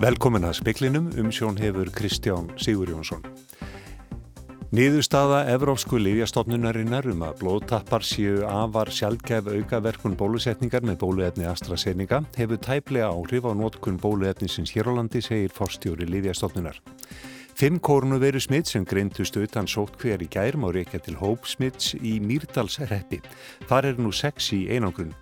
Velkomin að speklinum um sjón hefur Kristján Sigur Jónsson. Niðurstaða Evrópsku Livjastofnunarinnar um að blóðtappar séu afar sjálfgef aukaverkun bólusetningar með bóluefni AstraZeneca hefur tæplega áhrif á nótkun bóluefnisins hér á landi, segir forstjóri Livjastofnunar. Fimm kórnuveru smitt sem greintust utan sótt hver í gærum á reykja til hópsmitts í Mýrdalsreppi. Þar er nú sex í einangrunn.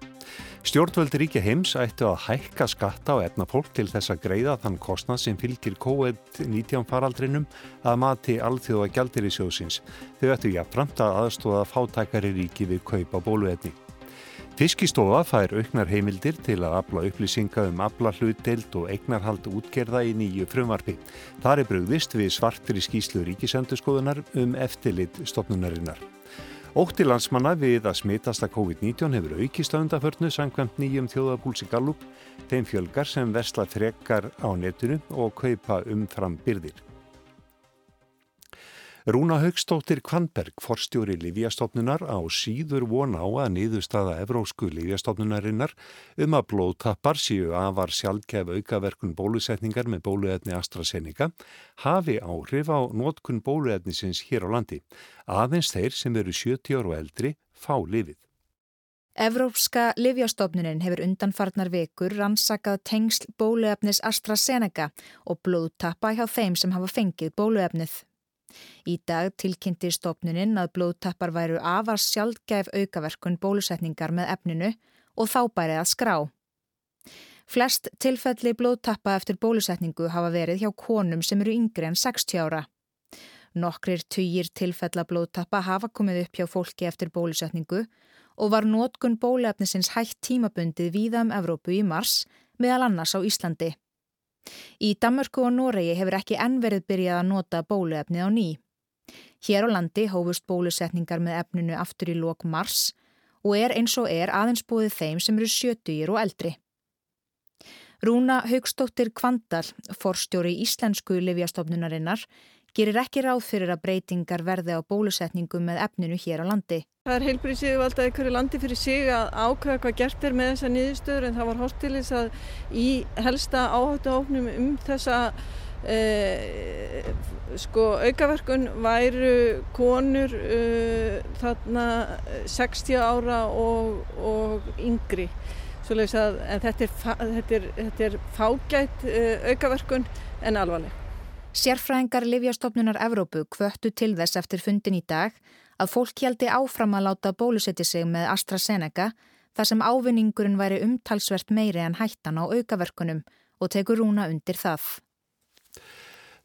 Stjórnvöld ríkja heims ættu að hækka skatta á efnafólk til þess að greiða þann kostnað sem fylgir COVID-19 faraldrinum að mati alþjóða gjaldir í sjóðsins. Þau ættu jafnframt að aðstóða fátækari ríki við kaupa bóluefni. Fiskistofa fær auknar heimildir til að afla upplýsinga um afla hlutdeild og eignarhald útgerða í nýju frumvarfi. Þar er brugðist við svartri skýslu ríkisendurskoðunar um eftirlit stopnunarinnar. Ótti landsmanna við að smitast að COVID-19 hefur aukist á undaförnu sangkvæmt nýjum þjóðabúlsi Gallup, þeim fjölgar sem versla frekar á netinu og kaupa umfram byrðir. Rúna Haugstóttir Kvanberg, forstjóri Lífjastofnunar á síður von á að niðurstaða Evrósku Lífjastofnunarinnar um að blóðtappar séu afar sjálfkef aukaverkun bólusetningar með bóluetni AstraZeneca hafi áhrif á nótkun bóluetnisins hér á landi. Aðeins þeir sem eru 70 ára og eldri fá lifið. Evrópska Livjastofnunin hefur undanfarnar vekur rannsakað tengsl bóluefnis AstraZeneca og blóðtappa hjá þeim sem hafa fengið bóluefnið. Í dag tilkynnti stopnuninn að blóðtappar væru afar sjálfgæf aukaverkun bólusetningar með efninu og þá bærið að skrá. Flest tilfelli blóðtappa eftir bólusetningu hafa verið hjá konum sem eru yngri en 60 ára. Nokkrir týjir tilfella blóðtappa hafa komið upp hjá fólki eftir bólusetningu og var nótkun bólefnisins hægt tímabundið víða um Evrópu í mars meðal annars á Íslandi. Í Damörku og Noregi hefur ekki enn verið byrjað að nota bóluefnið á ný. Hér á landi hófust bólusetningar með efninu aftur í lok mars og er eins og er aðeins búið þeim sem eru sjötugir og eldri. Rúna Haugstóttir Kvandal, forstjóri Íslensku Livjastofnunarinnar, gerir ekki ráð fyrir að breytingar verði á bólusetningu með efninu hér á landi. Það er heilbrísið valda einhverju landi fyrir sig að ákvæða hvað gert er með þessa nýðistöður en það var hóstilis að í helsta áhættu áfnum um þessa e, sko aukaverkun væru konur e, þarna 60 ára og, og yngri. Að, þetta er, þetta er, þetta er fágætt e, aukaverkun en alvarleg. Sérfræðingar Livjastofnunar Evrópu kvöttu til þess eftir fundin í dag að fólk hjaldi áfram að láta bólusetti sig með AstraZeneca þar sem ávinningurinn væri umtalsvert meiri en hættan á aukaverkunum og tekur rúna undir það.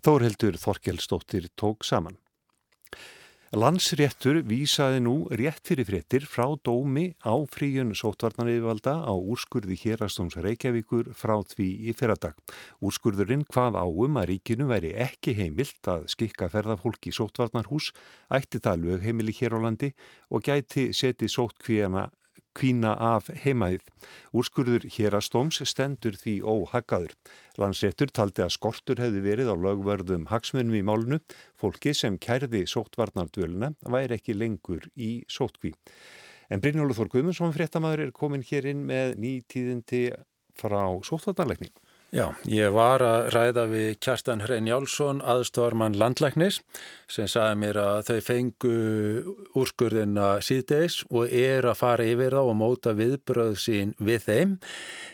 Þórheldur Þorkjelsdóttir tók saman. Landsréttur vísaði nú rétt fyrir fréttir frá dómi á fríun sótvarnarriðvalda á úrskurði hérastóms Reykjavíkur frá því í fyrradag. Úrskurðurinn hvað áum að ríkinu væri ekki heimilt að skikka ferðarfólki í sótvarnarhús, ætti það lögheimili hér á landi og gæti seti sótkvíjana kvína af heimaðið. Úrskurður hérastóms stendur því óhaggaður. Landsréttur taldi að skortur hefði verið á lögverðum hagsmunum í málnu. Fólki sem kærði sóttvarnardöluna væri ekki lengur í sótkví. En Brynjólu Þór Guðmundsson fréttamaður er komin hér inn með nýtíðindi frá sóttvarnarleikning. Já, ég var að ræða við Kjartan Hrein Jálsson, aðstofarmann landlæknis, sem sagði mér að þau fengu úrskurðina síðdeis og er að fara yfir þá og móta viðbröð sín við þeim.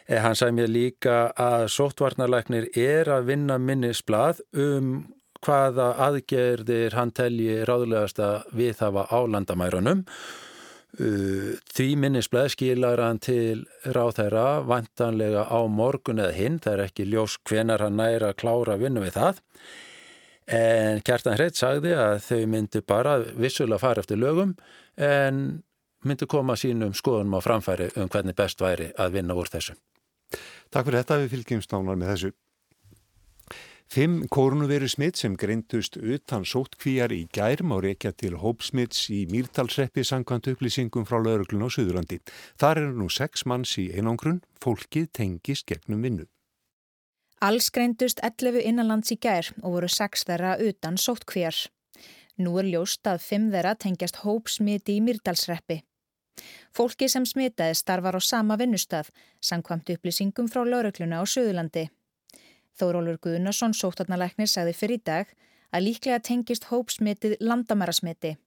Eh, hann sagði mér líka að sóttvarnarlæknir er að vinna minnisblad um hvaða aðgerðir hann telji ráðlegast að við hafa á landamærunum Uh, því minnisblæð skilar hann til ráð þeirra vantanlega á morgun eða hinn, það er ekki ljós hvenar hann næra að klára að vinna við það en Kjartan Hreit sagði að þau myndu bara vissulega fara eftir lögum en myndu koma sínum skoðunum á framfæri um hvernig best væri að vinna úr þessu. Takk fyrir þetta við fylgjumst nánar með þessu. Fimm kórnuveru smitt sem greintust utan sótkvíjar í gærum á reykja til hópsmitts í Mýrtalsreppi sangkvæmt upplýsingum frá lauruglun á Suðurlandi. Þar eru nú sex manns í einangrun, fólkið tengist gegnum vinnu. Alls greintust 11 innanlands í gær og voru sex þeirra utan sótkvíjar. Nú er ljóst að fimm þeirra tengjast hópsmitti í Mýrtalsreppi. Fólki sem smitaði starfar á sama vinnustaf, sangkvæmt upplýsingum frá laurugluna á Suðurlandi. Þórólur Guðnarsson, sótarnalæknir, sagði fyrir í dag að líklega tengist hópsmitið landamærasmiti.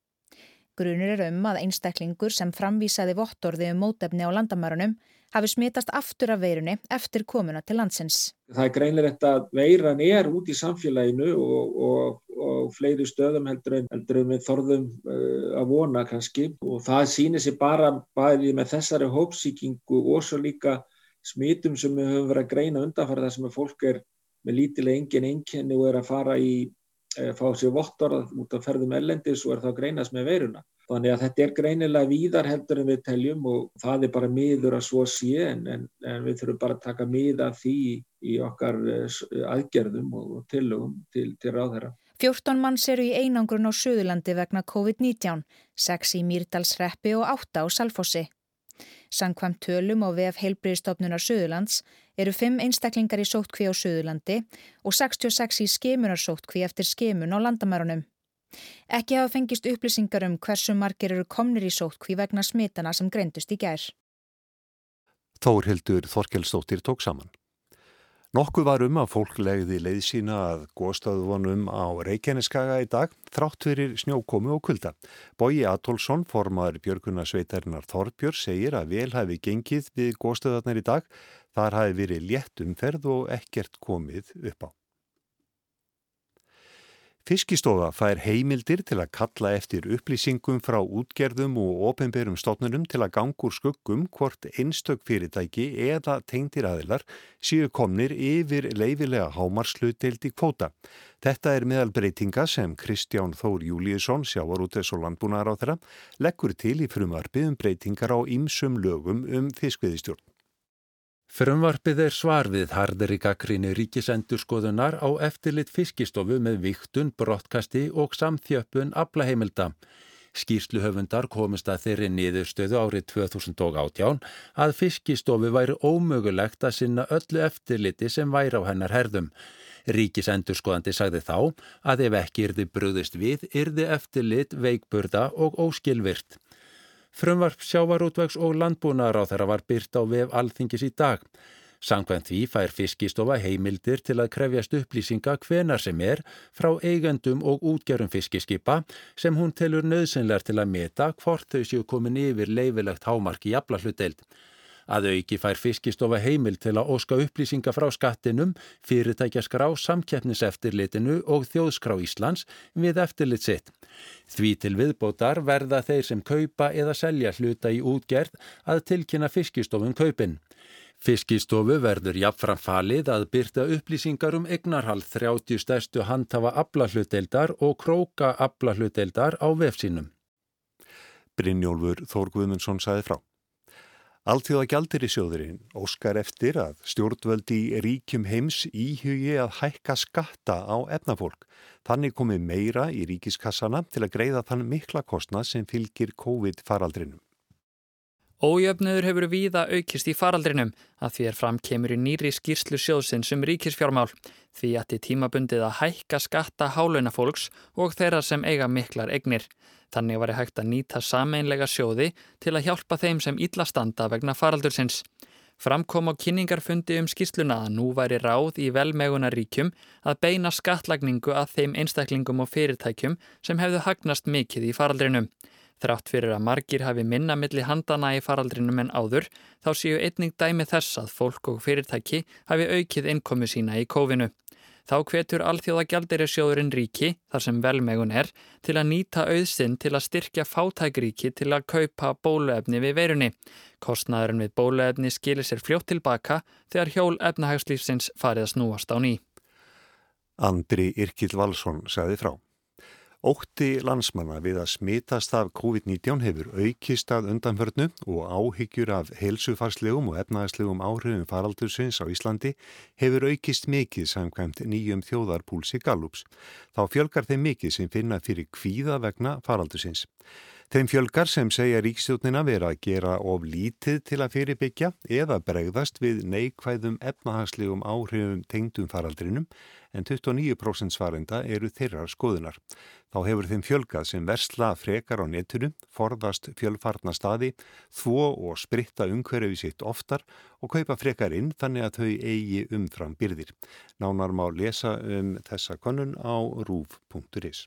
Grunur er um að einstaklingur sem framvísaði vottorði um mótefni á landamærunum hafi smitast aftur af veirunni eftir komuna til landsins. Það er greinilegt að veiran er út í samfélaginu og, og, og fleiri stöðum heldur en, heldur en við þorðum uh, að vona kannski og það sýnir sér bara bæði með þessari hópsíkingu og svo líka smitum sem við höfum verið að greina undanfæra þar sem fólk er með lítilega engin enginni og er að fara í Eh, fá sér vottorð út af ferðum ellendis og er þá greinast með veiruna. Þannig að þetta er greinilega víðar heldur en við teljum og það er bara miður að svo sé en, en, en við þurfum bara að taka miða því í okkar eh, aðgerðum og tillögum til, til ráðherra. 14 manns eru í einangrun á Suðurlandi vegna COVID-19, 6 í Mýrdalsreppi og 8 á Salfossi. Sankvæmt tölum á VF heilbriðstofnunar Suðurlands eru 5 einstaklingar í sóttkví á Suðurlandi og 66 í skemunarsóttkví eftir skemun á landamærunum. Ekki hafa fengist upplýsingar um hversu margir eru komnir í sóttkví vegna smitana sem greindust í gær. Þórhildur Þorkelsdóttir tók saman. Nokkuð var um að fólk legði leið sína að góðstöðunum á Reykjaneskaga í dag þrátt fyrir snjókomi og kulda. Bóji Atolsson, formaður Björguna Sveitarinnar Þorbjörn, segir að vel hafi gengið við góðstöðunar í dag. Þar hafi verið létt umferð og ekkert komið upp á. Fiskistofa fær heimildir til að kalla eftir upplýsingum frá útgerðum og ofinberum stofnunum til að gangur skuggum hvort einstök fyrirtæki eða tengtir aðilar séu komnir yfir leifilega hámarslutdeild í kvóta. Þetta er meðal breytinga sem Kristján Þór Júliusson, sjávarútes og landbúnaðar á þeirra, leggur til í frumarfið um breytingar á ýmsum lögum um fiskviðistjórn. Frumvarpið er svar við harðri gaggríni ríkisendurskoðunar á eftirlit fiskistofu með viktun, brottkasti og samþjöppun aflaheimilda. Skýrsluhöfundar komist að þeirri niðurstöðu árið 2018 að fiskistofu væri ómögulegt að sinna öllu eftirliti sem væri á hennar herðum. Ríkisendurskoðandi sagði þá að ef ekki yrði bröðist við, yrði eftirlit veikburða og óskilvirt. Frumvarp sjávarútvegs og landbúnaðar á þeirra var byrt á vef alþingis í dag. Sankvæmt því fær fiskistofa heimildir til að krefjast upplýsinga hvenar sem er frá eigendum og útgerum fiskiskipa sem hún telur nöðsynlegar til að meta hvort þau séu komin yfir leifilegt hámark í aflahlutdeild. Að auki fær fiskistofa heimil til að óska upplýsinga frá skattinum, fyrirtækjaskrá, samkeppniseftirlitinu og þjóðskrá Íslands við eftirlit sitt. Því til viðbótar verða þeir sem kaupa eða selja hluta í útgerð að tilkynna fiskistofum kaupin. Fiskistofu verður jafnfram falið að byrta upplýsingar um egnarhald 30 stærstu handhafa aflahluteldar og króka aflahluteldar á vefsínum. Brynjólfur Þór Guðmundsson saði frá. Alþjóða gjaldir í sjóðurinn óskar eftir að stjórnvöldi ríkjum heims íhugi að hækka skatta á efnafólk. Þannig komi meira í ríkiskassana til að greiða þann mikla kostnað sem fylgir COVID-faraldrinum. Ójöfnöður hefur víða aukist í faraldrinum að því er framkemur í nýri skýrslu sjóðsins um ríkisfjármál því að til tímabundið að hækka skatta hálunafólks og þeirra sem eiga miklar egnir. Þannig var ég hægt að nýta sameinlega sjóði til að hjálpa þeim sem illa standa vegna faraldursins. Framkom á kynningarfundi um skýsluna að nú væri ráð í velmegunaríkjum að beina skattlagningu að þeim einstaklingum og fyrirtækjum sem hefðu hagnast mikið í faraldrinum. Þrátt fyrir að margir hafi minna milli handana í faraldrinum en áður, þá séu einning dæmi þess að fólk og fyrirtæki hafi aukið innkomu sína í kófinu. Þá hvetur alþjóða gjaldirisjóðurinn ríki, þar sem velmegun er, til að nýta auðsinn til að styrkja fátækríki til að kaupa bóluefni við veirunni. Kostnaðurinn við bóluefni skilir sér fljótt tilbaka þegar hjól efnahagslífsins farið að snúast á ný. Andri Irkil Valsson sagði frá. Ótti landsmanna við að smitast af COVID-19 hefur aukist að undanförnu og áhyggjur af heilsufarslegum og efnaðarslegum áhrifum faraldursins á Íslandi hefur aukist mikið samkvæmt nýjum þjóðarpúlsi Gallups. Þá fjölgar þeim mikið sem finna fyrir kvíða vegna faraldursins. Þeim fjölgar sem segja ríkstjóknina vera að gera of lítið til að fyrirbyggja eða bregðast við neikvæðum efnahagslegum áhrifum tengdum faraldrinum en 29% svarenda eru þeirrar skoðunar. Þá hefur þeim fjölgað sem versla frekar á netinu, forðast fjölfarna staði, þvó og spritta umhverfi sitt oftar og kaupa frekar inn þannig að þau eigi umfram byrðir. Nánar má lesa um þessa konun á rúf.is.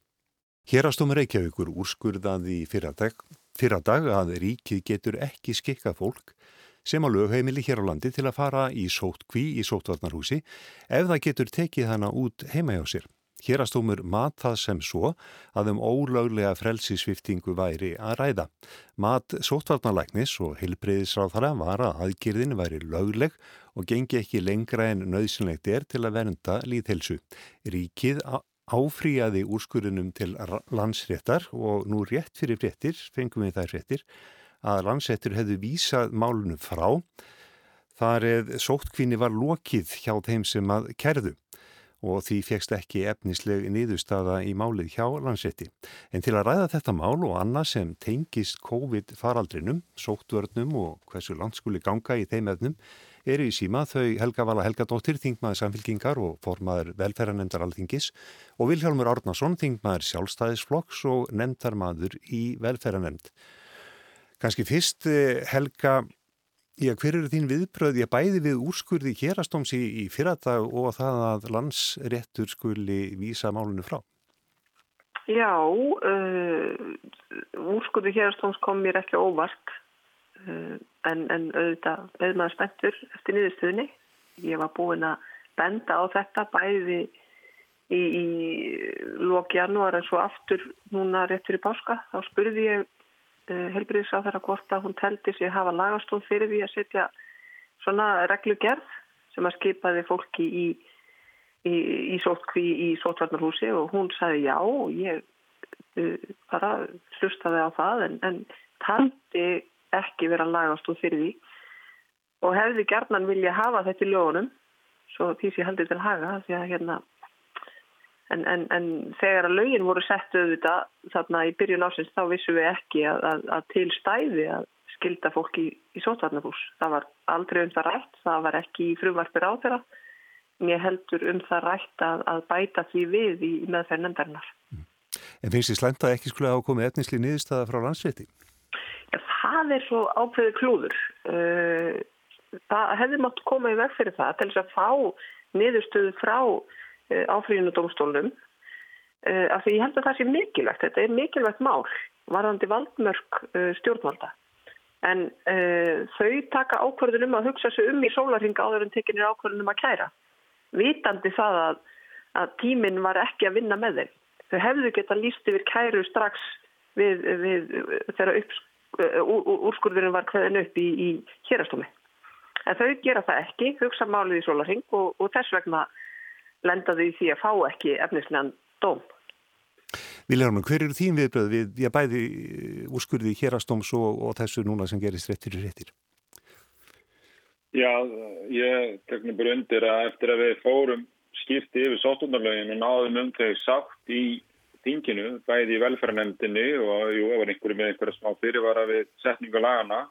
Hérastómi Reykjavíkur úrskurðaði fyrradag, fyrradag að ríkið getur ekki skikka fólk sem á lögheimili hér á landi til að fara í sótkví í sótvarnarhúsi ef það getur tekið hana út heima hjá sér. Hérastómur mat það sem svo að um ólöglega frelsisviftingu væri að ræða. Mat sótvarnarlæknis og heilbreyðisráðara var að aðgjörðin væri lögleg og gengi ekki lengra en nöðsynlegt er til að vernda líðhelsu. Ríkið áfríaði úrskurunum til landsréttar og nú rétt fyrir fréttir, fengum við þær fréttir, að landsettur hefðu vísað málunum frá. Þar eða sóttkvinni var lokið hjá þeim sem að kerðu og því fegst ekki efnisleg niðurstaða í málið hjá landsetti. En til að ræða þetta mál og annað sem tengist COVID-faraldrinum, sóttvörnum og hversu landskúli ganga í þeim efnum, eru í síma þau Helga Vala Helgadóttir, þingmaður samfélkingar og formaður velferðarnemndar alþingis og Vilhjálmur Árnason, þingmaður sjálfstæðisflokks og nemndarmadur í velferðarnemnd. Kanski fyrst eh, Helga, já hver eru þín viðbröð, ég bæði við úrskurði hérastóms í, í fyrradag og það að landsréttur skuli vísa málunum frá? Já, uh, úrskurði hérastóms kom mér ekki óvart uh, en, en auðvitað auðvitað spenntur eftir niðurstöðinni. Ég var búin að benda á þetta bæði í, í lók janúar en svo aftur núna réttur í páska. Þá spurði ég Eh, helbriðsáþara hvort að hún teldi sig hafa lagastón fyrir því að setja svona reglugerð sem að skipaði fólki í, í, í sótkví í sótvarnarhúsi og hún sagði já og ég uh, bara hlustaði á það en, en taldi ekki vera lagastón fyrir því og hefði gerðnan vilja hafa þetta í lögunum svo því sem ég heldur til að haga því að hérna En, en, en þegar að lögin voru sett auðvitað þarna í byrjun ásins þá vissum við ekki að, að, að til stæði að skilda fólk í, í sótvarnabús. Það var aldrei um það rætt, það var ekki í frumvarpir á þeirra. Mér heldur um það rætt að, að bæta því við í meðferð nefndarinnar. En finnst þið slæmt að ekki skulle hafa komið etnisli nýðistada frá landsveiti? Það er svo ákveði klúður. Uh, það hefði mátt koma í veg fyrir það til þess að fá niðurstöðu frá Eh, áfríðinu dómstólum eh, af því ég held að það sé mikilvægt þetta er mikilvægt mál varðandi valdmörk eh, stjórnvalda. En þau taka ákvörðunum að hugsa sig um í sólarhinga áður en tekinir ákvörðunum að kæra. Vitandi það að, að tíminn var ekki að vinna með þeim. Þau hefðu geta líst yfir kæru strax við, við þegar upp, úrskurðurinn var hverðin upp í, í hérastómi en þau gera það ekki, hugsa málið í sólarhing og, og þess vegna lendaðu í því að fá ekki efnislegan dóm. Viljarman, hver eru þín viðbröð við, já bæði uh, úrskurði hérastóms og, og þessu núna sem gerist réttir í réttir? Já, ég teknum bara undir að eftir að við fórum skipti yfir sóttunarlögin og náðum um þau sátt í þinginu, bæði í velferðanemndinni og jú, það var einhverju með einhverja smá fyrirvara við setningu lagana,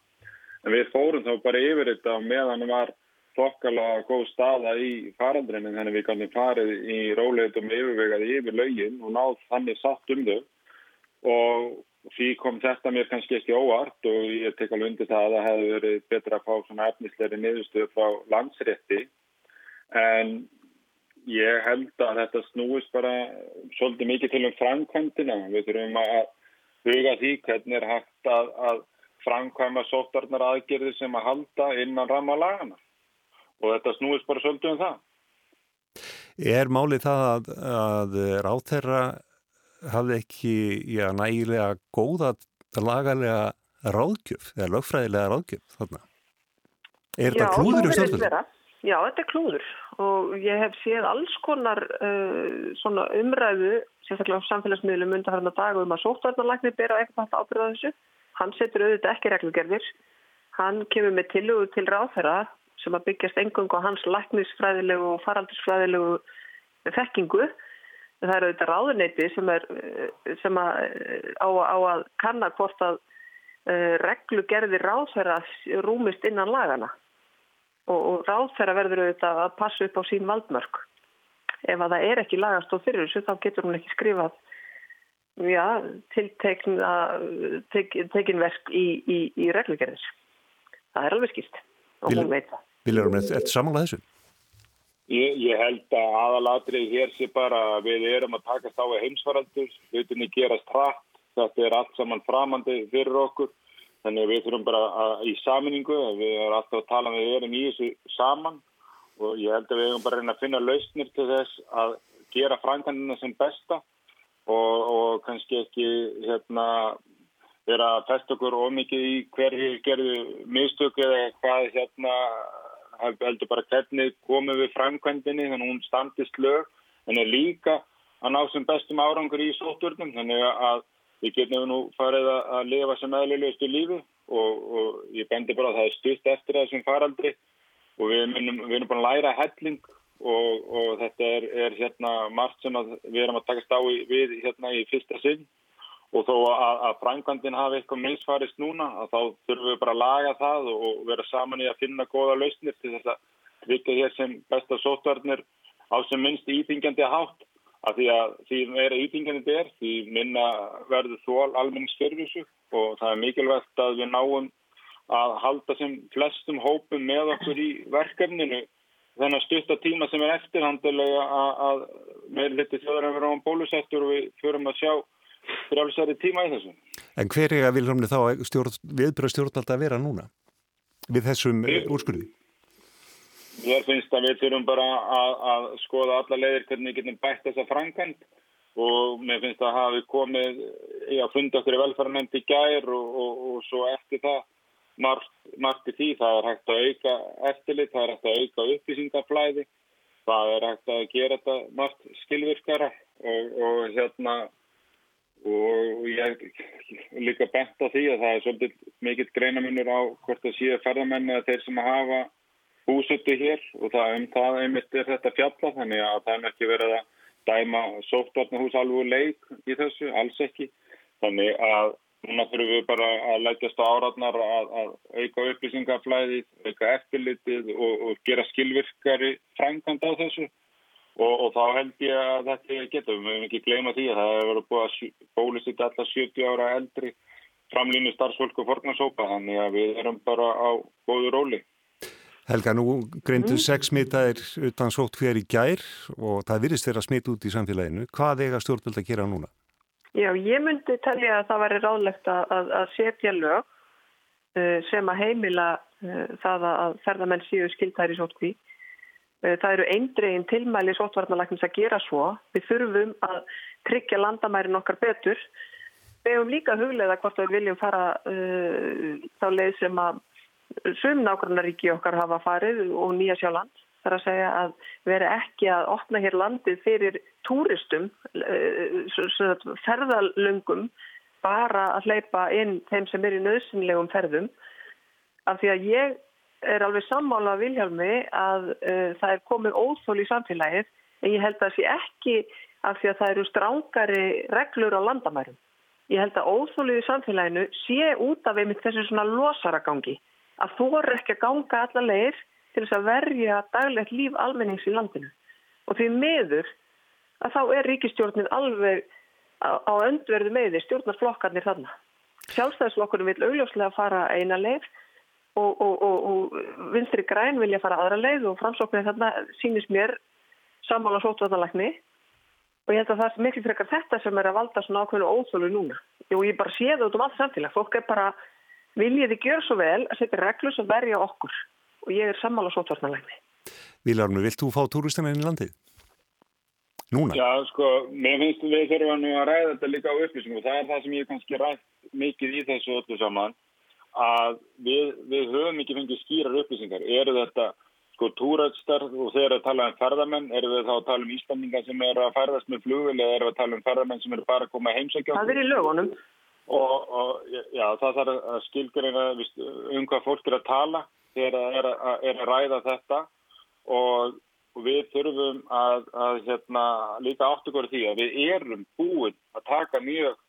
en við fórum þá bara yfir þetta meðan var þokkalega góð staða í farandrinu þannig við kannum farið í róleitum yfirvegaði yfir laugin og náð þannig satt um þau. Og því kom þetta mér kannski ekki óvart og ég tek alveg undir það að það hefði verið betra að fá svona efnisleiri niðurstöðu frá landsrétti. En ég held að þetta snúist bara svolítið mikið til um framkvæmdina við þurfum að huga því hvernig er hægt að, að framkvæma sóttarnar aðgerðir sem að halda innan ramma lagana og þetta snúist bara svolítið um það. Er málið það að, að ráþerra hafði ekki já, nægilega góða lagalega ráðgjöf eða lögfræðilega ráðgjöf þarna? Er þetta klúður um stjórnvöldu? Já, þetta er klúður og ég hef séð alls konar uh, umræðu, sérstaklega á samfélagsmiðlum undanfæranda dag um að sóttvarnarlæknir bera eitthvað ábyrða þessu. Hann setur auðvitað ekki reglugerðir. Hann kemur með tilugu til ráþerra sem að byggjast engung á hans læknisfræðilegu og faraldisfræðilegu þekkingu það er auðvitað ráðuneyti sem, er, sem að, á, á að kanna hvort að uh, reglugerði ráðferða rúmist innan lagana og, og ráðferða verður auðvitað að passa upp á sín valdmörk. Ef að það er ekki lagast og fyrir þessu þá getur hún ekki skrifað já, tiltekin tek, verk í, í, í reglugerðis. Það er alveg skýrt og Vil, hún veit það. Viljarum, er þetta samanlega þessu? Ég, ég held að aðalatrið hér sé bara að við erum að takast á heimsvaraldur, hlutinni gerast hratt, þetta er allt saman framandi fyrir okkur, þannig að við þurfum bara að, í saminningu, við erum alltaf að tala með erum í þessu saman. Og ég held að við erum bara að reyna að finna lausnir til þess að gera frænkandina sem besta. Og, og kannski ekki hérna vera að festa okkur ómikið í hverju gerðu mistöku eða hvað hérna heldur bara hvernig komum við framkvæmdini þannig að hún standist lög. En er líka að ná sem bestum árangur í sóturnum þannig að við getum nú farið að lifa sem eðlilegustu lífi og, og ég bendi bara að það er stutt eftir þessum faraldri og við erum, við erum bara að læra helling og, og þetta er, er hérna margt sem við erum að takast á við hérna í fyrsta sinn. Og þó að, að frængandin hafi eitthvað misfarist núna að þá þurfum við bara að laga það og vera saman í að finna góða lausnir til þess að tryggja hér sem besta sótvarnir á sem minnst ítingjandi hátt að því að því meira ítingjandi er því minna verður þól almenningsfyrfisug og það er mikilvægt að við náum að halda sem flestum hópum með okkur í verkefninu þennan stutta tíma sem er eftirhandilega að, að með litið þjóðar að vera á bólusettur og við förum að sjá frjálsari tíma í þessu. En hver er að vilja þá stjórn, viðbröð stjórnvalda að vera núna við þessum við, úrskurði? Ég finnst að við þurfum bara að, að skoða alla leiðir hvernig við getum bætt þessa frangand og mér finnst að hafi komið í að funda okkur í velferðarnemnd í gær og, og, og svo eftir það margt, margt í því. Það er hægt að auka eftirlit, það er hægt að auka upplýsingaflæði, það er hægt að gera þetta margt skilvirkara og, og hérna og ég líka bent á því að það er svolítið mikill greinamunur á hvort það séu ferðamenni að þeir sem hafa húsuttu hér og það um það einmitt er þetta fjalla þannig að það er ekki verið að dæma sóttvarnahús alveg leik í þessu, alls ekki þannig að núna þurfum við bara að leggjast á áratnar að, að auka upplýsingaflæðið, auka eftirlitið og, og gera skilvirkari frængand á þessu Og, og þá held ég að þetta getur, við höfum ekki gleyma því að það hefur verið búið að bólusitt allar 70 ára eldri framlýnu starfsfólk og fornarsópa, þannig að við erum bara á góðu róli. Helga, nú greindu mm. sex smitaðir utan sótt hver í gær og það virðist þeirra smit út í samfélaginu. Hvað eiga stjórnvöld að gera núna? Já, ég myndi tellja að það væri ráðlegt að, að setja lög uh, sem að heimila uh, það að ferðamenn síðu skildar í sótt hví Eh, það eru eindregin tilmæli sótvarnalagnis að gera svo. Við þurfum að tryggja landamærin okkar betur. Við hefum líka huglega hvort við viljum fara uh, þá leið sem að sum nákvæmnaríki okkar hafa farið og nýja sjáland. Það er að segja að veri ekki að opna hér landið fyrir túristum, uh, ferðalöngum, bara að hleypa inn þeim sem er í nöðsynlegum ferðum. Af því að ég er alveg sammála Vilhelmi að uh, það er komið óþól í samfélagið en ég held að það sé ekki af því að það eru strángari reglur á landamærum. Ég held að óþólið í samfélaginu sé út af einmitt þessu svona losaragangi að þú er ekki að ganga alla leir til þess að verja daglegt líf almennings í landinu. Og því meður að þá er ríkistjórnin alveg á, öndverðu meði stjórnarflokkarnir þarna. Sjálfstæðisflokkurinn vil augljóslega fara eina leir og, og, og, og vinstri græn vilja fara aðra leið og framsóknir þarna sínist mér sammála sótvarnalækni og ég held að það er miklu frekar þetta sem er að valda svona ákveðinu óþólu núna og ég bara sé það út um allt samfélag fólk er bara, viljið þið gera svo vel að setja reglur sem verja okkur og ég er sammála sótvarnalækni Viljarnu, vilt þú fá túristina inn í landið? Núna? Já, sko, mér finnst við þurfum nú að ræða þetta líka á upplýsingum og það er það sem ég kannski rætt mikið í þessu öllu saman að við, við höfum ekki fengið skýrar upplýsingar. Eru þetta sko túrætstar og þegar að tala um ferðamenn, eru við þá að tala um íspenningar sem eru að ferðast með flugvel eða eru við að tala um ferðamenn sem eru bara að koma heimsækja? Það er í lögunum. Og, og já, það þarf að skilgjörina um hvað fólk er að tala þegar það er, er að ræða þetta. Og við þurfum að, að hérna, líka áttugur því að við erum búin að taka mjög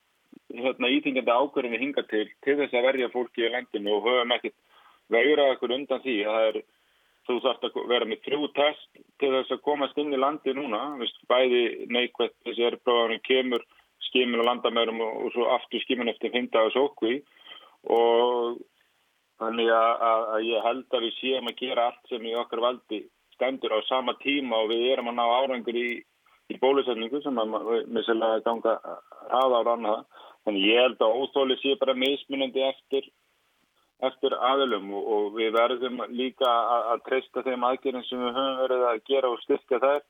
hérna, íþingjandi ákverðinni hinga til til þess að verja fólki í lendinu og höfum ekkert vegrað okkur undan því það er, þú þarfst að vera með þrjú test til þess að komast inn í landi núna, bæði neikvægt þessi erfráðanum kemur skimin og landamærum og, og svo aftur skimin eftir 5 dagas okkur og þannig að, að ég held að við séum að gera allt sem í okkar valdi stendur á sama tíma og við erum að ná árangur í, í bólusetningu sem að að ganga aða á rannaða Þannig ég held að óþóli sé bara mismunandi eftir, eftir aðlum og, og við verðum líka að, að treysta þeim aðgerðin sem við höfum verið að gera og styrka þær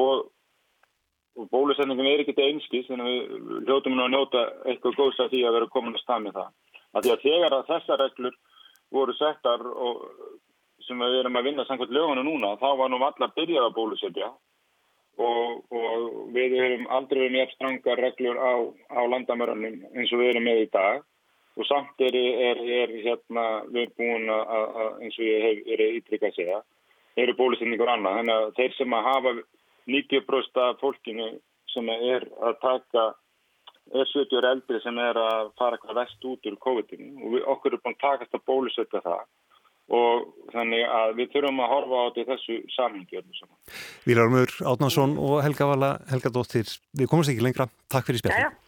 og, og bólusendingum er ekkert einskis þannig að við hljóttum nú að njóta eitthvað góðs að því að vera komin að stað með það. Að því að þegar að þessar reglur voru settar og sem við erum að vinna samkvæmt lögunu núna þá var nú allar byrjað að bólusetja og, og við höfum aldrei verið mjög strangar reglur á, á landamörunum eins og við erum með í dag og samt er, er, er hérna, við búin að, eins og ég hef verið ítrykka að segja, eru bólusendingur annað. Þannig að þeir sem að hafa 90% af fólkinu sem er að taka, er 70 eldri sem er að fara eitthvað vest út úr COVID-19 og við, okkur er búin að takast að bólusetja það og þannig að við þurfum að horfa á þessu samhengjörðu saman. Vílarumur Átnarsson og Helga Vala, Helga Dóttir, við komumst ekki lengra. Takk fyrir spjallin.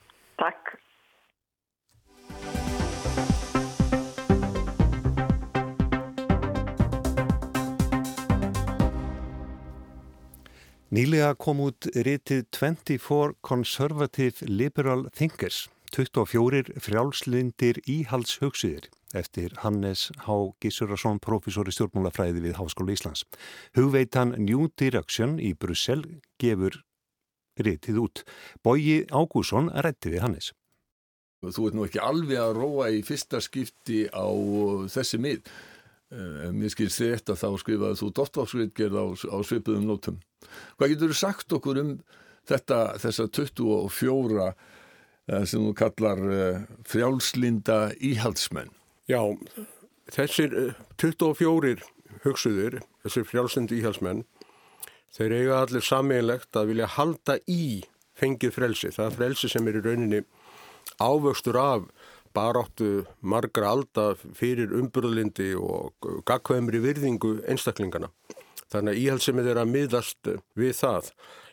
Nýlega kom út ritið 24 Conservative Liberal Thinkers, 24 frjálslindir íhaldshugsiðir eftir Hannes H. Gísurarsson, profesor í stjórnmálafræði við Háskóla Íslands. Hugveitan New Direction í Brussel gefur reytið út. Bóji Ágússon rætti við Hannes. Þú ert nú ekki alveg að róa í fyrsta skipti á þessi mið. Ef mér skilst þetta þá skrifaði þú dottorsritgerð á, á svipuðum nótum. Hvað getur þú sagt okkur um þetta, þessa 24 eh, sem þú kallar eh, frjálslinda íhaldsmenn? Já, þessir 24 eh, hugsuður, þessir frjálsindi íhalsmenn, þeir eiga allir sammeilegt að vilja halda í fengið frelsi. Það er frelsi sem er í rauninni ávöxtur af baráttu margra alda fyrir umbröðlindi og gagkvæmri virðingu einstaklingana. Þannig að íhalsemið er að miðast við það.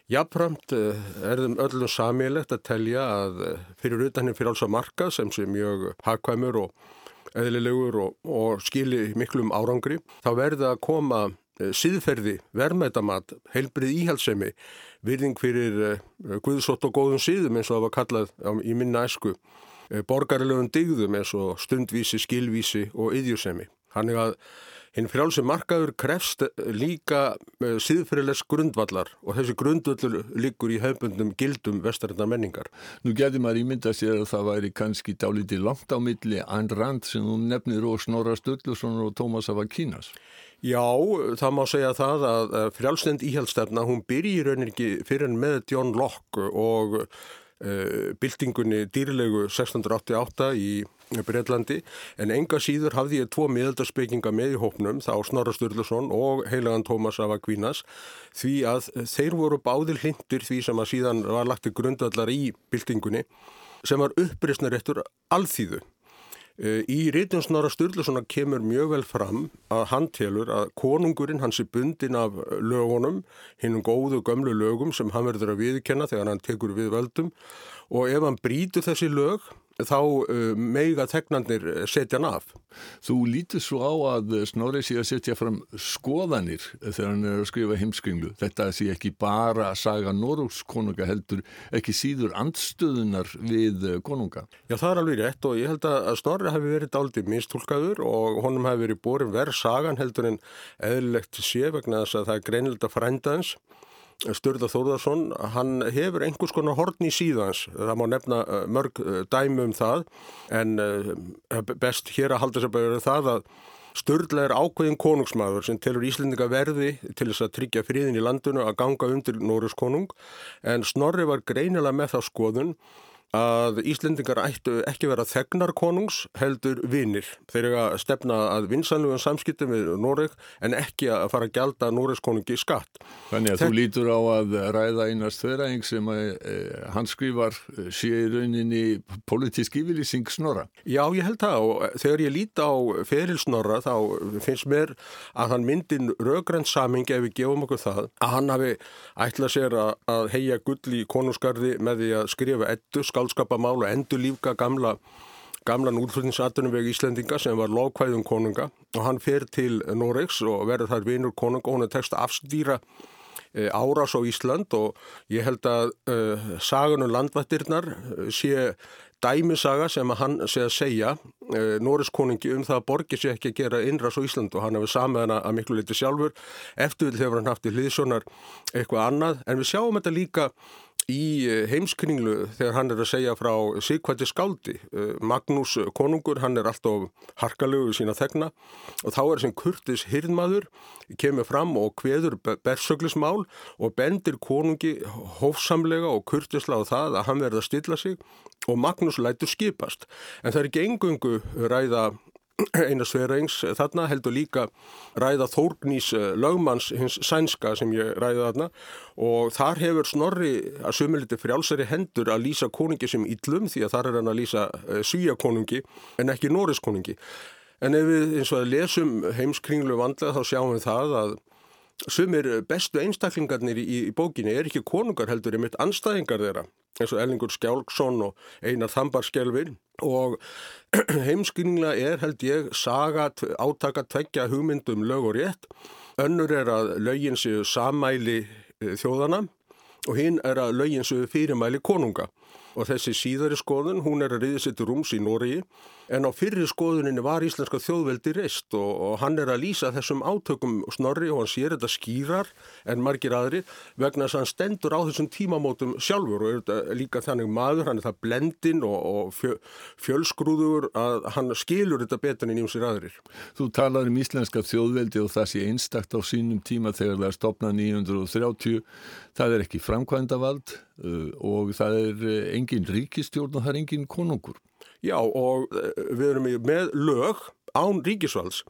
Jafnframt eh, er þeim öllum samílegt að telja að eh, fyrir utaninn fyrir alls að marka sem sé mjög hagkvæmur og eðlilegur og, og skili miklum árangri, þá verða að koma eh, síðferði, verðmættamat, heilbrið íhalsemi, virðing fyrir guðsótt og góðum síðum eins og það var kallað í minna esku, borgarlegum digðum eins og stundvísi, skilvísi og yðjusemi. Þannig að Hinn frjálsum markaður krefst líka síðfyrirlegs grundvallar og þessi grundvallur líkur í hefbundum gildum vestarindar menningar. Nú getur maður ímynda sér að það væri kannski dálítið langt á milli Ayn Rand sem hún nefnir og Snorra Sturluson og Tómas Avakinas. Já, það má segja það að frjálsnend íhjálpstefna hún byrjir rauninni ekki fyrir með John Locke og byltingunni dýrlegu 1688 í Breitlandi en enga síður hafði ég tvo miðaldarspekinga með í hópnum þá Snorra Sturluson og heilagan Tómas af Akvínas því að þeir voru báðir hlindur því sem að síðan var lagt í grundallar í byltingunni sem var upprisnur eftir alþýðu. Eh, í rítum Snorra Sturlusona kemur mjög vel fram að hann telur að konungurinn hans er bundin af lögunum, hinnum góðu gömlu lögum sem hann verður að viðkenna þegar hann tekur við völdum. Og ef hann brítur þessi lög þá uh, meiga tegnandir setja hann af. Þú lítur svo á að Snorri sé að setja fram skoðanir þegar hann er að skrifa heimskringlu. Þetta sé ekki bara að saga Norús konunga heldur, ekki síður andstöðunar við konunga. Já það er alveg rétt og ég held að Snorri hafi verið daldið minstúlkaður og honum hafi verið borin verð sagan heldur en eðlilegt sé vegna þess að það er greinilegt að frænda hans Sturða Þórðarsson, hann hefur einhvers konar horn í síðans, það má nefna eh, mörg eh, dæmi um það. En eh, best hér að halda sér bara það að Sturla er ákveðin konungsmaður sem telur Íslendinga verði til þess að tryggja friðin í landinu að ganga undir Norris konung en Snorri var greinilega með það skoðun að Íslendingar ættu ekki vera þegnar konungs heldur vinnir. Þeir eru að stefna að vinsanlugan samskiptum við Noreg en ekki að fara að gjalda Noregs konungi skatt. Þannig að Þeg... þú lítur á að ræða einast þverræðing sem að e, hann skrifar eh, sé í rauninni politísk yfirlýsing snorra. Já, ég held það og þegar ég líti á feril snorra þá finnst mér að hann myndin röggrænt saming ef við gefum okkur það að hann hafi ætlað sér að, að heia gull í konungsgarði með því að skrifa ettu skálskapamál og endur lífka gamla gamlan útflutningsatunum veg Íslendinga sem var lofkvæðum konunga. Og hann fer til Noregs og verður þar vinur konunga. Og hann er tekst að afstýra e, árás á Ísland og ég held að e, saganum landvættirnar e, sé dæmisaga sem að hann sé að segja e, Noregs konungi um það að borgi sé ekki að gera innras á Ísland. Og hann hefur samið hana að miklu liti sjálfur. Eftir vil hefur hann haft í hliðsonar eitthvað annað. En við sjáum þetta líka í eh, heimskringlu þegar hann er að segja frá Sigvætti Skáldi. Eh, Magnús konungur, hann er alltaf harkalegu sína þegna. Og þá er sem kurtis hirðmaður kemur fram og hveður bersöglismál og bendir konungi hófsamlega og kurtisla á það að hann verða að stilla sig og Magnús lætur skipast. En það er ekki engungu ræða Einar Svereings þarna heldur líka ræða Þórgnís eh, lögmanns hins sænska sem ég ræði þarna og þar hefur Snorri að sumiliti frjálsari hendur að lýsa konungi sem yllum því að þar er hann að lýsa eh, svíakonungi en ekki Norriskonungi. En ef við eins og að lesum heimskringlu vandlega þá sjáum við það að sumir bestu einstaklingarnir í, í bókinni er ekki konungar heldur, er mitt anstæðingar þeirra eins og Ellingur Skjálksson og Einar Þambarskjálfur og heimskyninglega er held ég saga átaka tveggja hugmyndum lög og rétt. Önnur er að lögin séu samæli eh, þjóðana og hinn er að lögin séu fyrirmæli konunga og þessi síðari skoðun, hún er að riðið sér til rúms í Nóriði en á fyrri skoðuninni var íslenska þjóðveldi reist og, og hann er að lýsa þessum átökum snorri og hann sér þetta skýrar en margir aðri vegna þess að hann stendur á þessum tímamótum sjálfur og er þetta líka þannig maður, hann er það blendin og, og fjö, fjölsgrúður að hann skilur þetta betur en nýjum sér aðrir. Þú talar um íslenska þjóðveldi og það sé einstakt á sínum tíma þegar það er stopnað 930 það er ekki framkvæmdavald uh, og það er uh, engin ríkistjórn og það er engin konungur. Já og uh, við erum með lög án ríkisvalds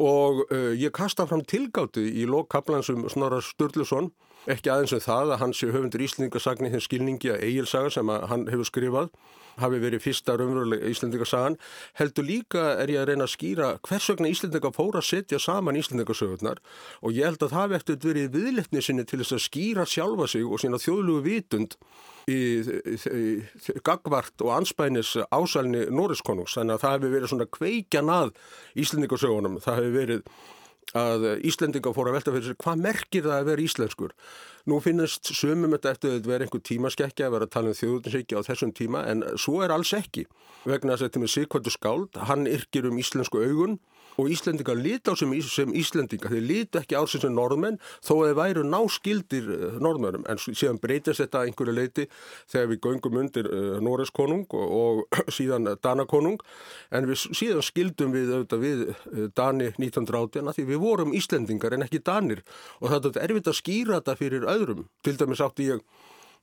og ég kasta fram tilgáttu í lokkaplan sem Snorra Sturluson ekki aðeins um það að hans höfundur Íslandingasagnir þinn skilningi að eigilsaga sem hann hefur skrifað hafi verið fyrsta raunverulega Íslandingasagan heldur líka er ég að reyna að skýra hvers vegna Íslandinga fóra að setja saman Íslandingasögurnar og ég held að það eftir verið viðletni sinni til þess að skýra sjálfa sig og sína þjóðlugu vitund í, í, í gagvart og anspænis ásælni Norriskonungs þannig að það hefur verið svona kveikjan að Íslandingasögunum, það hefur verið að Íslendinga fór að velta fyrir sig hvað merkir það að vera íslenskur? Nú finnast sumum þetta eftir að verði einhver tímaskekkja að vera að tala um þjóðutinsíkja á þessum tíma en svo er alls ekki vegna að þetta með Sigvartur Skáld, hann yrkir um íslensku augun og Íslendingar líti á sem, sem Íslendingar, þeir líti ekki á sem sem norðmenn þó að þeir væru náskildir uh, norðmennum en síðan breytist þetta einhverju leiti þegar við göngum undir uh, Norres konung og, og síðan Dana konung. En við síðan skildum við, við uh, Dani 1980 því við vorum Íslendingar en ekki Danir. Og það er erfitt að skýra þetta fyrir öðrum. Til dæmis átti ég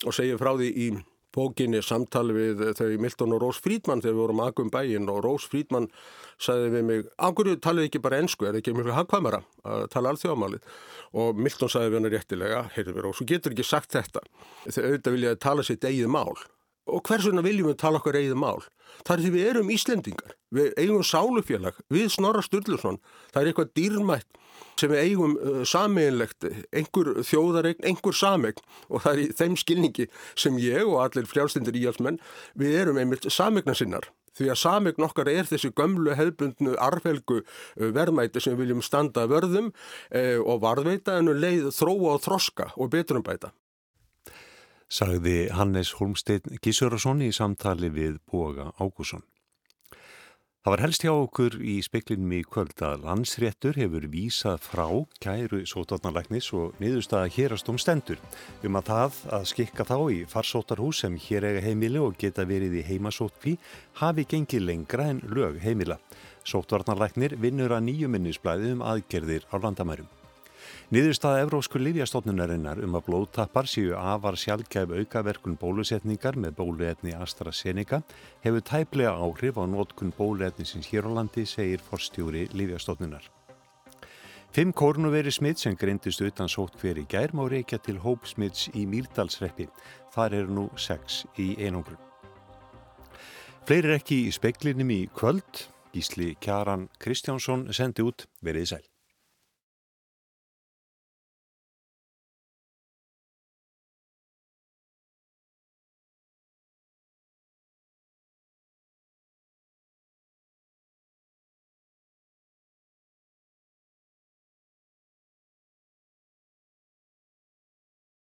og segja frá því í bókinni samtali við þau Milton og Rós Frídmann þegar við vorum aðgum bæinn og Rós Frídmann sagði við mig, ángurðu talið ekki bara ennsku, er ekki mjög hagkvæmara að tala alþjóðamálið? Og Milton sagði við hann réttilega, heyrðu við Rós, þú getur ekki sagt þetta. Þegar auðvitað viljaði tala sitt eigið mál og hversuna viljum við tala okkar eigið mál? Það er því við erum Íslendingar, við eigum sálufélag, við Snorra Sturluson, það er eitthvað dýrmætt sem við eigum uh, sameinlegt, einhver þjóðaregn, einhver samegn og það er í þeim skilningi sem ég og allir frjálstindir íhalsmenn, við erum einmitt samegna sinnar. Því að samegn okkar er þessi gömlu hefbundnu arfelgu uh, verðmæti sem við viljum standa vörðum eh, og varðveita en um leið þróa og þroska og betrumbæta sagði Hannes Holmstein Gísurason í samtali við Boga Ágússon. Það var helst hjá okkur í speklinum í kvöld að landsréttur hefur vísað frá kæru sótarnarleiknis og niðurstaða hérast um stendur um að það að skikka þá í farsótarhús sem hér eiga heimili og geta verið í heimasótkví hafi gengið lengra en lög heimila. Sótarnarleiknir vinnur að nýju minnisblæði um aðgerðir á landamærum. Niðurstaða Evrósku Livjastofnunarinnar um að blóðtappar séu afar sjálfgæf aukaverkun bólusetningar með bóluetni AstraZeneca hefur tæplega áhrif á nótkun bóluetnisins hér á landi, segir forstjóri Livjastofnunar. Fimm kórnuveri smitt sem greindist utan sótt hver í gær má reykja til hópsmitts í Mýrdalsreppi. Þar eru nú sex í einangrun. Fleiri ekki í speklinum í kvöld. Gísli Kjaran Kristjánsson sendi út verið sæl.